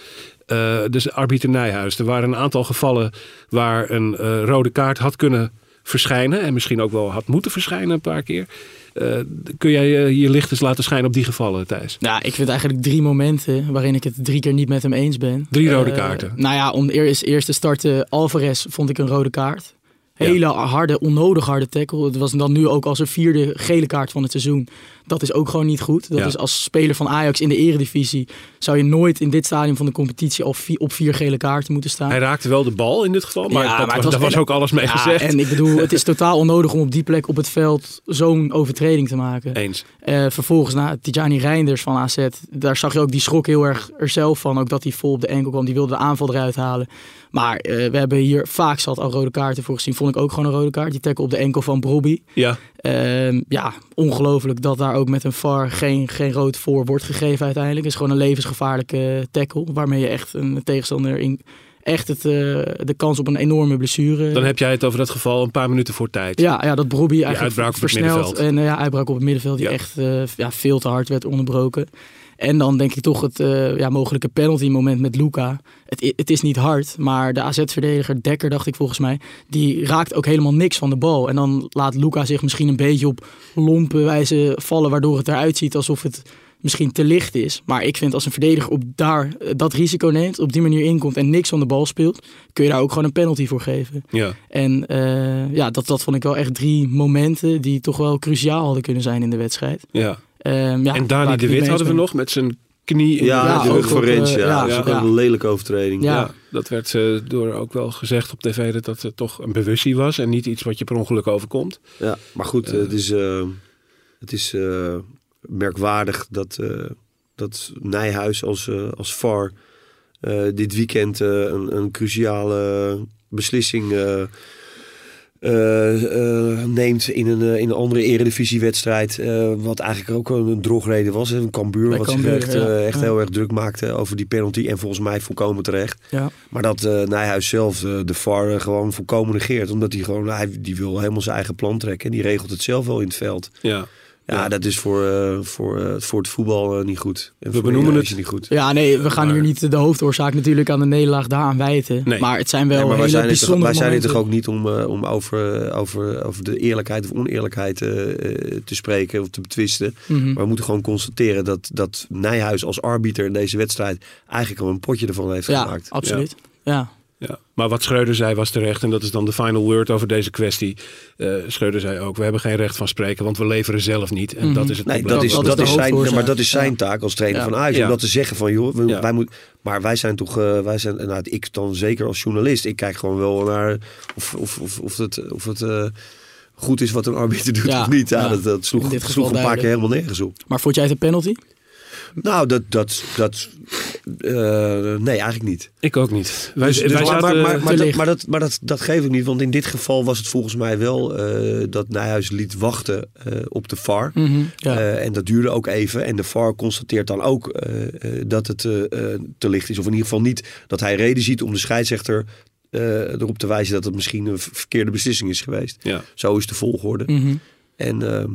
Eh, dus arbiter Nijhuis. Er waren een aantal gevallen waar een eh, rode kaart had kunnen verschijnen. En misschien ook wel had moeten verschijnen een paar keer. Eh, kun jij eh, je licht eens laten schijnen op die gevallen, Thijs? Ja, ik vind eigenlijk drie momenten waarin ik het drie keer niet met hem eens ben. Drie rode Eh, kaarten. Nou ja, om eerst, eerst te starten, Alvarez vond ik een rode kaart. Hele harde, onnodig harde tackle. Het was dan nu ook als een vierde gele kaart van het seizoen. Dat is ook gewoon niet goed. Dat Ja. is als speler van Ajax in de eredivisie... zou je nooit in dit stadium van de competitie al vi- op vier gele kaarten moeten staan. Hij raakte wel de bal in dit geval, maar, Ja, dat, maar het was, was- daar was ook alles mee Ja, gezegd. en ik bedoel, het is totaal onnodig om op die plek op het veld zo'n overtreding te maken. Eens. Eh, vervolgens na Tijani Reinders van AZ, daar zag je ook die schrok heel erg er zelf van. Ook dat hij vol op de enkel kwam, die wilde de aanval eruit halen. Maar eh, we hebben hier vaak zat al rode kaarten voor gezien. Vond ik ook gewoon een rode kaart. Die tackle op de enkel van Brobby. Ja, Ehm, ja, ongelooflijk dat daar ook met een VAR geen, geen rood voor wordt gegeven uiteindelijk. Het is gewoon een levensgevaarlijke tackle. Waarmee je echt een tegenstander in, echt het, eh, de kans op een enorme blessure... dan heb jij het over dat geval een paar minuten voor tijd. Ja, ja dat Brobby eigenlijk uitbraak op het versneld. middenveld. En eh, ja, uitbraak op het middenveld die Ja. echt eh, ja, veel te hard werd onderbroken. En dan denk ik toch het eh, ja, mogelijke penalty moment met Luca. Het, het is niet hard, maar de AZ-verdediger, Dekker dacht ik volgens mij, die raakt ook helemaal niks van de bal. En dan laat Luca zich misschien een beetje op lompe wijze vallen, waardoor het eruit ziet alsof het misschien te licht is. Maar ik vind als een verdediger op daar eh, dat risico neemt, op die manier inkomt en niks van de bal speelt, kun je daar ook gewoon een penalty voor geven. Ja. En eh, ja, dat, dat vond ik wel echt drie momenten die toch wel cruciaal hadden kunnen zijn in de wedstrijd. ja. Ehm, ja, en Dani de Wit hadden we nog met zijn knie in Ja, Ja, de rug op, Rens. Ja, ja, dat is ook ja. een lelijke overtreding. Ja. Ja, dat werd eh, door ook wel gezegd op tv dat dat eh, toch een bewustzijn was en niet iets wat je per ongeluk overkomt. Ja, maar goed, eh, het is, eh, Het is eh, merkwaardig dat, eh, dat Nijhuis als, als VAR eh, dit weekend eh, een, een cruciale beslissing neemt in een, eh, in een andere eredivisiewedstrijd. eh wat eigenlijk ook een, een drogreden was. Een Cambuur Bij wat zich echt, ja. eh, echt Ja. heel erg druk maakte over die penalty. En volgens mij volkomen terecht. Ja. Maar dat eh, Nijhuis zelf eh, de VAR eh, gewoon volkomen negeert. Omdat hij gewoon, hij, die wil helemaal zijn eigen plan trekken. En die regelt het zelf wel in het veld. Ja. Ja, Ja. dat is voor, eh, voor, eh, voor het voetbal eh, niet goed. En de benoemen het- niet goed. ja, nee, we gaan Maar- hier niet de hoofdoorzaak natuurlijk aan de nederlaag daaraan wijten. Nee. Maar het zijn wel Nee, maar wij hele zijn, hier toch, bijzondere wij zijn hier toch ook niet om, om over, over, over de eerlijkheid of oneerlijkheid te spreken of te betwisten. Mhm. Maar we moeten gewoon constateren dat, dat Nijhuis als arbiter in deze wedstrijd eigenlijk al een potje ervan heeft Ja, gemaakt. absoluut. Ja. Ja, maar wat Schreuder zei was terecht en dat is dan de final word over deze kwestie. Eh Schreuder zei ook, we hebben geen recht van spreken, want we leveren zelf niet. En Mhm. dat is het Nee, probleem. dat is, dat dat is zijn, maar dat is zijn Ja. taak als trainer Ja. van Ajax. Ja. Om dat te zeggen van, joh, we- Ja. wij moet, maar wij zijn toch, eh, wij zijn, nou, ik dan zeker als journalist, ik kijk gewoon wel naar of, of, of, of het, of het eh, goed is wat een arbiter doet Ja. of niet. Ja, Ja. Dat, dat sloeg, een paar keer helemaal nergens op. Maar vond jij het een penalty? Nou, dat, dat, dat eh, nee, eigenlijk niet. Ik ook niet. Wij, Dus- dus- wij maar, zaten, maar, maar, maar, te dat, licht. maar, dat, maar dat, dat geef ik niet, want in dit geval was het volgens mij wel eh, dat Nijhuis liet wachten eh, op de VAR. Mhm. Ja. Eh, en dat duurde ook even. En de VAR constateert dan ook eh, eh, dat het eh, eh, te licht is. Of in ieder geval niet dat hij reden ziet om de scheidsrechter eh, erop te wijzen dat het misschien een verkeerde beslissing is geweest. ja. Zo is de volgorde. Mhm. En ehm,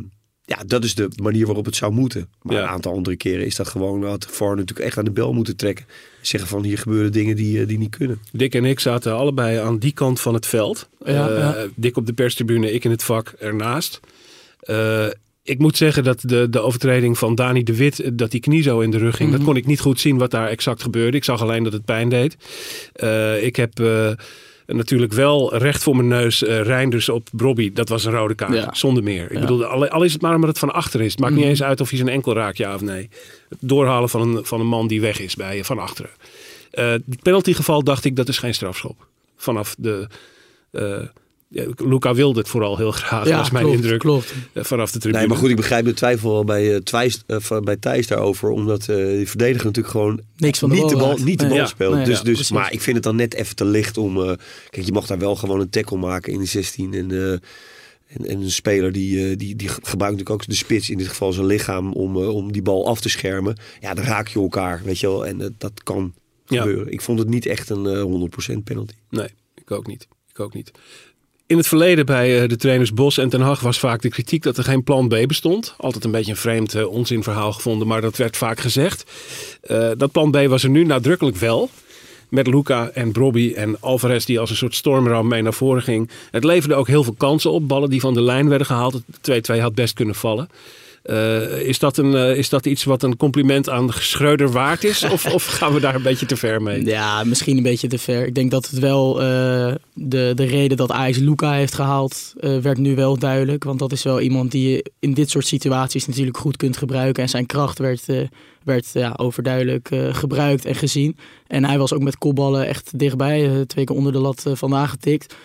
ja, dat is de manier waarop het zou moeten. Maar Ja. een aantal andere keren is dat gewoon, had de VAR natuurlijk echt aan de bel moeten trekken. Zeggen van hier gebeuren dingen die, eh, die niet kunnen. Dick en ik zaten allebei aan die kant van het veld. Ja, Eh, ja. Dick op de perstribune, ik in het vak ernaast. Eh, ik moet zeggen dat de, de overtreding van Dani de Wit, dat die knie zo in de rug ging, Mhm. dat kon ik niet goed zien wat daar exact gebeurde. Ik zag alleen dat het pijn deed. Eh, ik heb eh, natuurlijk wel recht voor mijn neus eh Reinders op Brobby. Dat was een rode kaart, Ja. zonder meer. Ik Ja. bedoel, al, al is het maar omdat het van achter is. Het maakt niet Mhm. eens uit of hij zijn enkel raakt, ja of nee. Het doorhalen van een, van een man die weg is bij je van achteren. Eh het penaltygeval dacht ik, dat is geen strafschop. Vanaf de... eh, Luca wilde het vooral heel graag, ja, was mijn klopt, indruk. Klopt. eh, vanaf de tribune. Nee, maar goed, ik begrijp de twijfel wel bij, eh, Twijs, eh, van- bij Thijs daarover. Omdat eh die verdediger natuurlijk gewoon Niks van de niet bal de bal, niet de Nee. bal Ja, speelt. nee, dus, ja, dus, precies. maar ik vind het dan net even te licht om... eh, kijk, je mag daar wel gewoon een tackle maken in de 16. En, eh, en, en een speler die, eh, die, die gebruikt natuurlijk ook de spits, in dit geval zijn lichaam, om, om die bal af te schermen. Ja, dan raak je elkaar, weet je wel. En dat kan Ja. gebeuren. Ik vond het niet echt een eh, 100% penalty. Nee, ik ook niet. Ik ook niet. In het verleden bij eh, de trainers Bos en Ten Hag was vaak de kritiek dat er geen plan B bestond. Altijd een beetje een vreemd eh, onzinverhaal gevonden, maar dat werd vaak gezegd. Eh, dat plan B was er nu nadrukkelijk wel. Met Luca en Brobby en Alvarez die als een soort stormram mee naar voren ging. Het leverde ook heel veel kansen op. Ballen die van de lijn werden gehaald. 2-2 had best kunnen vallen. Eh, is, dat een, eh, is dat iets wat een compliment aan Schreuder waard is? Of, of gaan we daar een beetje te ver mee? Ja, misschien een beetje te ver. Ik denk dat het wel eh, de, de reden dat Ajax Luca heeft gehaald, eh, werd nu wel duidelijk. Want dat is wel iemand die je in dit soort situaties natuurlijk goed kunt gebruiken. En zijn kracht werd, werd ja, overduidelijk gebruikt en gezien. En hij was ook met kopballen echt dichtbij, twee keer onder de lat vandaan getikt.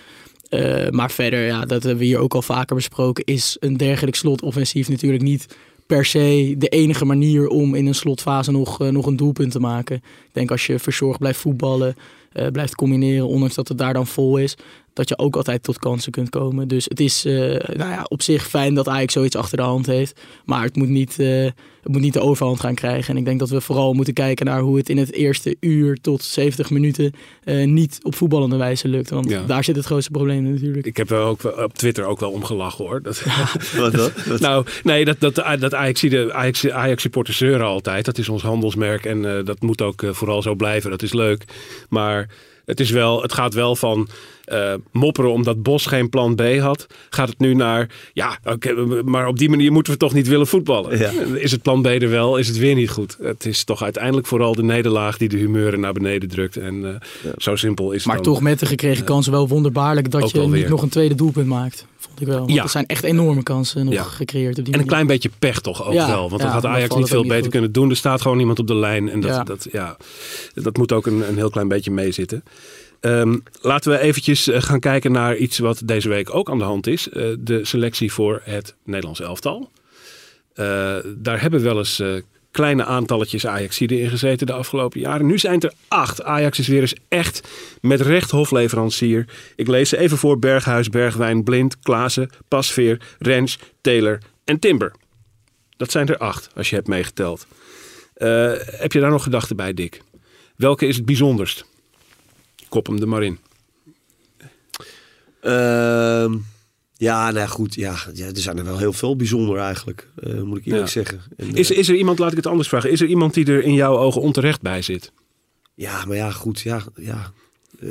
Eh, maar verder, ja, dat hebben we hier ook al vaker besproken, is een dergelijk slotoffensief natuurlijk niet per se de enige manier om in een slotfase nog, eh, nog een doelpunt te maken. Ik denk als je verzorgd blijft voetballen, eh, blijft combineren, ondanks dat het daar dan vol is, dat je ook altijd tot kansen kunt komen. Dus het is eh, nou ja, op zich fijn dat Ajax zoiets achter de hand heeft. Maar het moet, niet, eh, het moet niet de overhand gaan krijgen. En ik denk dat we vooral moeten kijken naar hoe het in het eerste uur tot 70 minuten eh, niet op voetballende wijze lukt. Want Ja. daar zit het grootste probleem natuurlijk. Ik heb er ook wel- op Twitter ook wel om gelachen hoor. Dat, Wat dat? nou, nee, dat, dat, dat Ajax, de Ajax, Ajax supporters zeuren altijd. Dat is ons handelsmerk en eh, dat moet ook vooral zo blijven. Dat is leuk. Maar het, is wel, het gaat wel van eh, mopperen omdat Bos geen plan B had. Gaat het nu naar, ja, oké, maar op die manier moeten we toch niet willen voetballen. Ja. Is het plan B er wel, is het weer niet goed. Het is toch uiteindelijk vooral de nederlaag die de humeuren naar beneden drukt. En eh, zo simpel is het Maar toch met de gekregen kansen wel wonderbaarlijk dat je niet weer. nog een tweede doelpunt maakt. Vond ik wel. Want Ja. er zijn echt enorme kansen nog Ja. gecreëerd op die En een manier. klein beetje pech toch ook Ja, wel. Want dat had dan Ajax niet veel niet beter goed. kunnen doen. Er staat gewoon iemand op de lijn. En dat, dat, ja, dat moet ook een, een heel klein beetje meezitten. Ehm, laten we eventjes eh, gaan kijken naar iets wat deze week ook aan de hand is. Eh, de selectie voor het Nederlands elftal. Eh, daar hebben wel eens kleine aantalletjes Ajaxiden in gezeten de afgelopen jaren. Nu zijn er acht. Ajax is weer eens echt met recht hofleverancier. Ik lees ze even voor. Berghuis, Bergwijn, Blind, Klaassen, Pasveer, Rens, Taylor en Timber. Dat zijn er acht, als je hebt meegeteld. Eh, heb je daar nog gedachten bij, Dick? Welke is het bijzonderst? Kop hem er maar in. Ehm, ja, nou goed. Ja, ja, er zijn er wel heel veel bijzonder eigenlijk. eh, moet ik eerlijk Ja. zeggen. En, Is, eh, is er iemand, laat ik het anders vragen, is er iemand die er in jouw ogen onterecht bij zit? Ja, maar ja, goed. Ja, ja. Eh,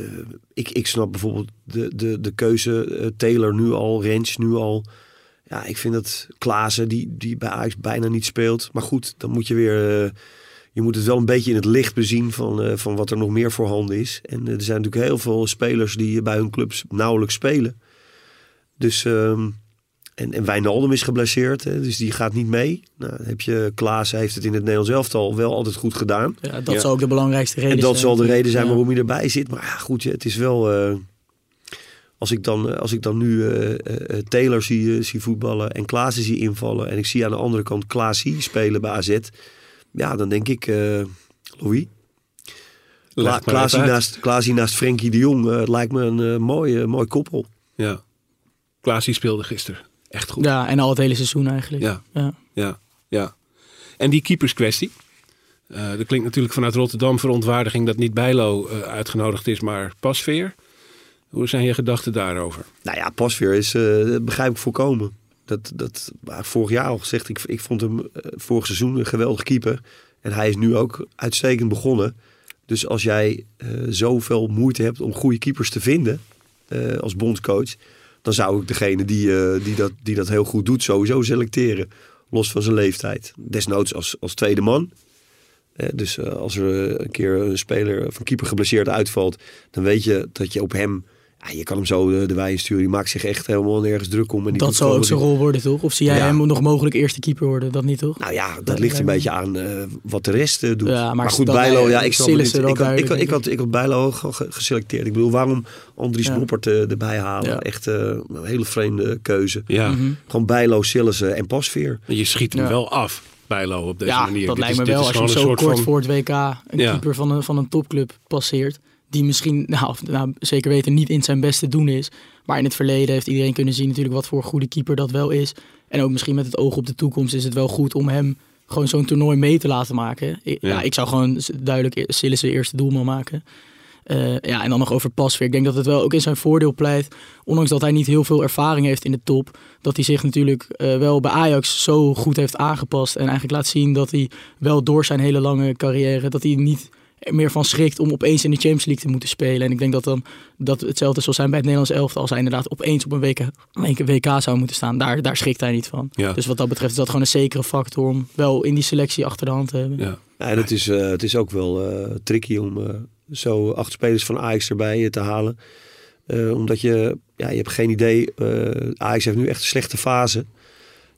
ik, ik snap bijvoorbeeld de, de, de keuze Taylor nu al, Rens nu al. Ja, ik vind dat Klaassen, die, die bij Ajax bijna niet speelt. Maar goed, dan moet je weer... je moet het wel een beetje in het licht bezien van, van wat er nog meer voorhanden is. En er zijn natuurlijk heel veel spelers die bij hun clubs nauwelijks spelen. Dus... ehm, en, en Wijnaldum is geblesseerd, hè, dus die gaat niet mee. Nou, heb je Klaas heeft het in het Nederlands elftal wel altijd goed gedaan. Ja, dat Ja. zou ook de belangrijkste reden En zijn. dat zal de reden zijn Ja. waarom hij erbij zit. Maar ja, goed, ja, het is wel. eh, als, ik dan, eh, als ik dan nu eh, eh, eh, Taylor zie, zie voetballen en Klaassen zie invallen. En ik zie aan de andere kant Klaasie spelen bij AZ. Ja, dan denk ik, eh Louis. Kla Leg maar Klaasie even uit. naast, Klaasie naast Frenkie de Jong lijkt me een mooi, eh, mooi koppel. Ja. Klaasie speelde gisteren. Echt goed. Ja, en al het hele seizoen eigenlijk. Ja. Ja. Ja, ja. En die keeperskwestie. Eh er klinkt natuurlijk vanuit Rotterdam verontwaardiging dat niet Bijlo eh, uitgenodigd is, maar Pasveer. Hoe zijn je gedachten daarover? Nou ja, Pasveer is, eh, dat begrijp ik volkomen. Dat, dat vorig jaar al gezegd. Ik, ik vond hem vorig seizoen een geweldig keeper. En hij is nu ook uitstekend begonnen. Dus als jij eh, zoveel moeite hebt om goede keepers te vinden eh, als bondscoach, dan zou ik degene die, eh, die, dat, die dat heel goed doet sowieso selecteren. Los van zijn leeftijd. Desnoods als, als tweede man. Dus eh, als er een keer een speler of een keeper geblesseerd uitvalt, dan weet je dat je op hem. Ja, je kan hem zo de, de wei sturen. Die maakt zich echt helemaal nergens druk om. En die Dat zou ook zijn rol worden, toch? Of zie jij Ja. hem nog mogelijk eerste keeper worden? Dat niet, toch? Nou ja, dat Dat ligt een beetje aan eh, wat de rest eh, doet. Ja, maar maar, goed, Bijlo, ja, eh, ik snap niet. Wel Ik had, ik, had, ik, had, ik had Bijlo geselecteerd. Ik bedoel, waarom Andries Ja. Noppert eh, erbij halen? Ja. Echt eh, een hele vreemde keuze. Ja, Mhm. Gewoon Bijlo, Sillissen en Pasveer. je schiet hem Ja. wel af, Bijlo, op deze ja, manier. dat Dit lijkt is- me wel. Als je zo een soort kort van- voor het WK een Ja. keeper van een, van een topclub passeert. Die misschien, nou, nou, zeker weten, niet in zijn beste doen is. Maar in het verleden heeft iedereen kunnen zien natuurlijk wat voor goede keeper dat wel is. En ook misschien met het oog op de toekomst is het wel goed om hem gewoon zo'n toernooi mee te laten maken. Ja. Ja, ik zou gewoon duidelijk e- Sillissen eerste doelman maken. Eh, ja, en dan nog over Pasveer. Ik denk dat het wel ook in zijn voordeel pleit. Ondanks dat hij niet heel veel ervaring heeft in de top. Dat hij zich natuurlijk eh, wel bij Ajax zo goed heeft aangepast. En eigenlijk laat zien dat hij wel door zijn hele lange carrière. Dat hij niet meer van schrikt om opeens in de Champions League te moeten spelen. En ik denk dat dan dat hetzelfde zal zijn bij het Nederlands elftal. Als hij inderdaad opeens op een WK, een WK zou moeten staan. Daar, daar schrikt hij niet van. Ja. Dus wat dat betreft is dat gewoon een zekere factor om wel in die selectie achter de hand te hebben. Ja. Ja, en het is, eh, het is ook wel eh, tricky om eh, zo acht spelers van Ajax erbij te halen. Eh, omdat je, ja, je hebt geen idee. eh Ajax heeft nu echt een slechte fase.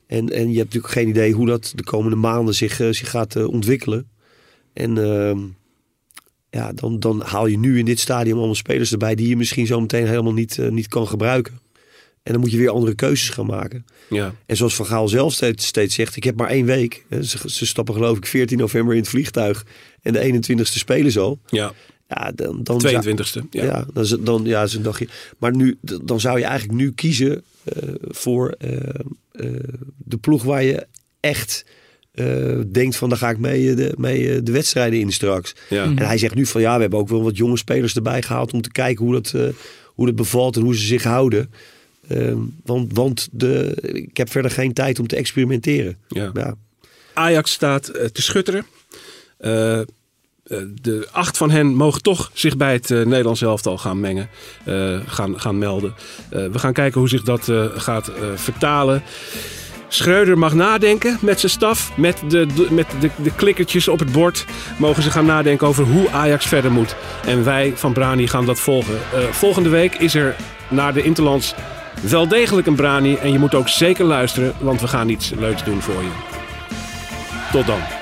En, en je hebt natuurlijk geen idee hoe dat de komende maanden zich, zich gaat ontwikkelen. En ehm, ja, dan, dan haal je nu in dit stadium allemaal spelers erbij die je misschien zo meteen helemaal niet, eh, niet kan gebruiken. En dan moet je weer andere keuzes gaan maken. Ja. En zoals Van Gaal zelf steeds, steeds zegt, ik heb maar één week. Ze, ze stappen geloof ik 14 november in het vliegtuig. En de 21ste spelen ze al. ja, Ja, dan, dan 22e. Ja, Ja. dan, dan ja, is een dagje. Maar nu, dan zou je eigenlijk nu kiezen eh, voor eh, de ploeg waar je echt eh, denkt van, daar ga ik mee, eh, de, mee eh, de wedstrijden in straks. Ja. En hij zegt nu van, ja, we hebben ook wel wat jonge spelers erbij gehaald om te kijken hoe dat, eh, hoe dat bevalt en hoe ze zich houden. Ehm, want want de, ik heb verder geen tijd om te experimenteren. Ja. Ja. Ajax staat te schutteren. Eh, eh, de acht van hen mogen toch zich bij het Nederlands elftal gaan mengen, eh, gaan, gaan melden. Eh, we gaan kijken hoe zich dat eh, gaat vertalen. Schreuder mag nadenken met zijn staf, met, de, met de, de klikkertjes op het bord. Mogen ze gaan nadenken over hoe Ajax verder moet. En wij van Brani gaan dat volgen. Eh, volgende week is er naar de Interlands wel degelijk een Brani. En je moet ook zeker luisteren, want we gaan iets leuks doen voor je. Tot dan.